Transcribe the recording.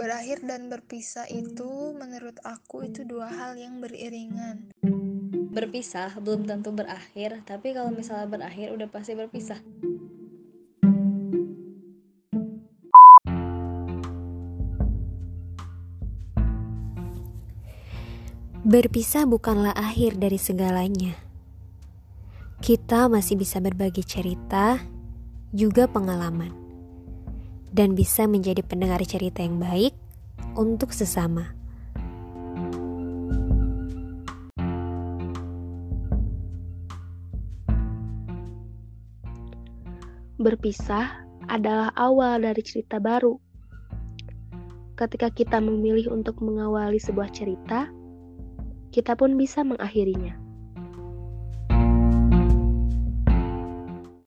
Berakhir dan berpisah itu menurut aku itu dua hal yang beriringan. Berpisah belum tentu berakhir, tapi kalau misalnya berakhir udah pasti berpisah. Berpisah bukanlah akhir dari segalanya. Kita masih bisa berbagi cerita, juga pengalaman, dan bisa menjadi pendengar cerita yang baik untuk sesama. Berpisah adalah awal dari cerita baru. Ketika kita memilih untuk mengawali sebuah cerita, kita pun bisa mengakhirinya.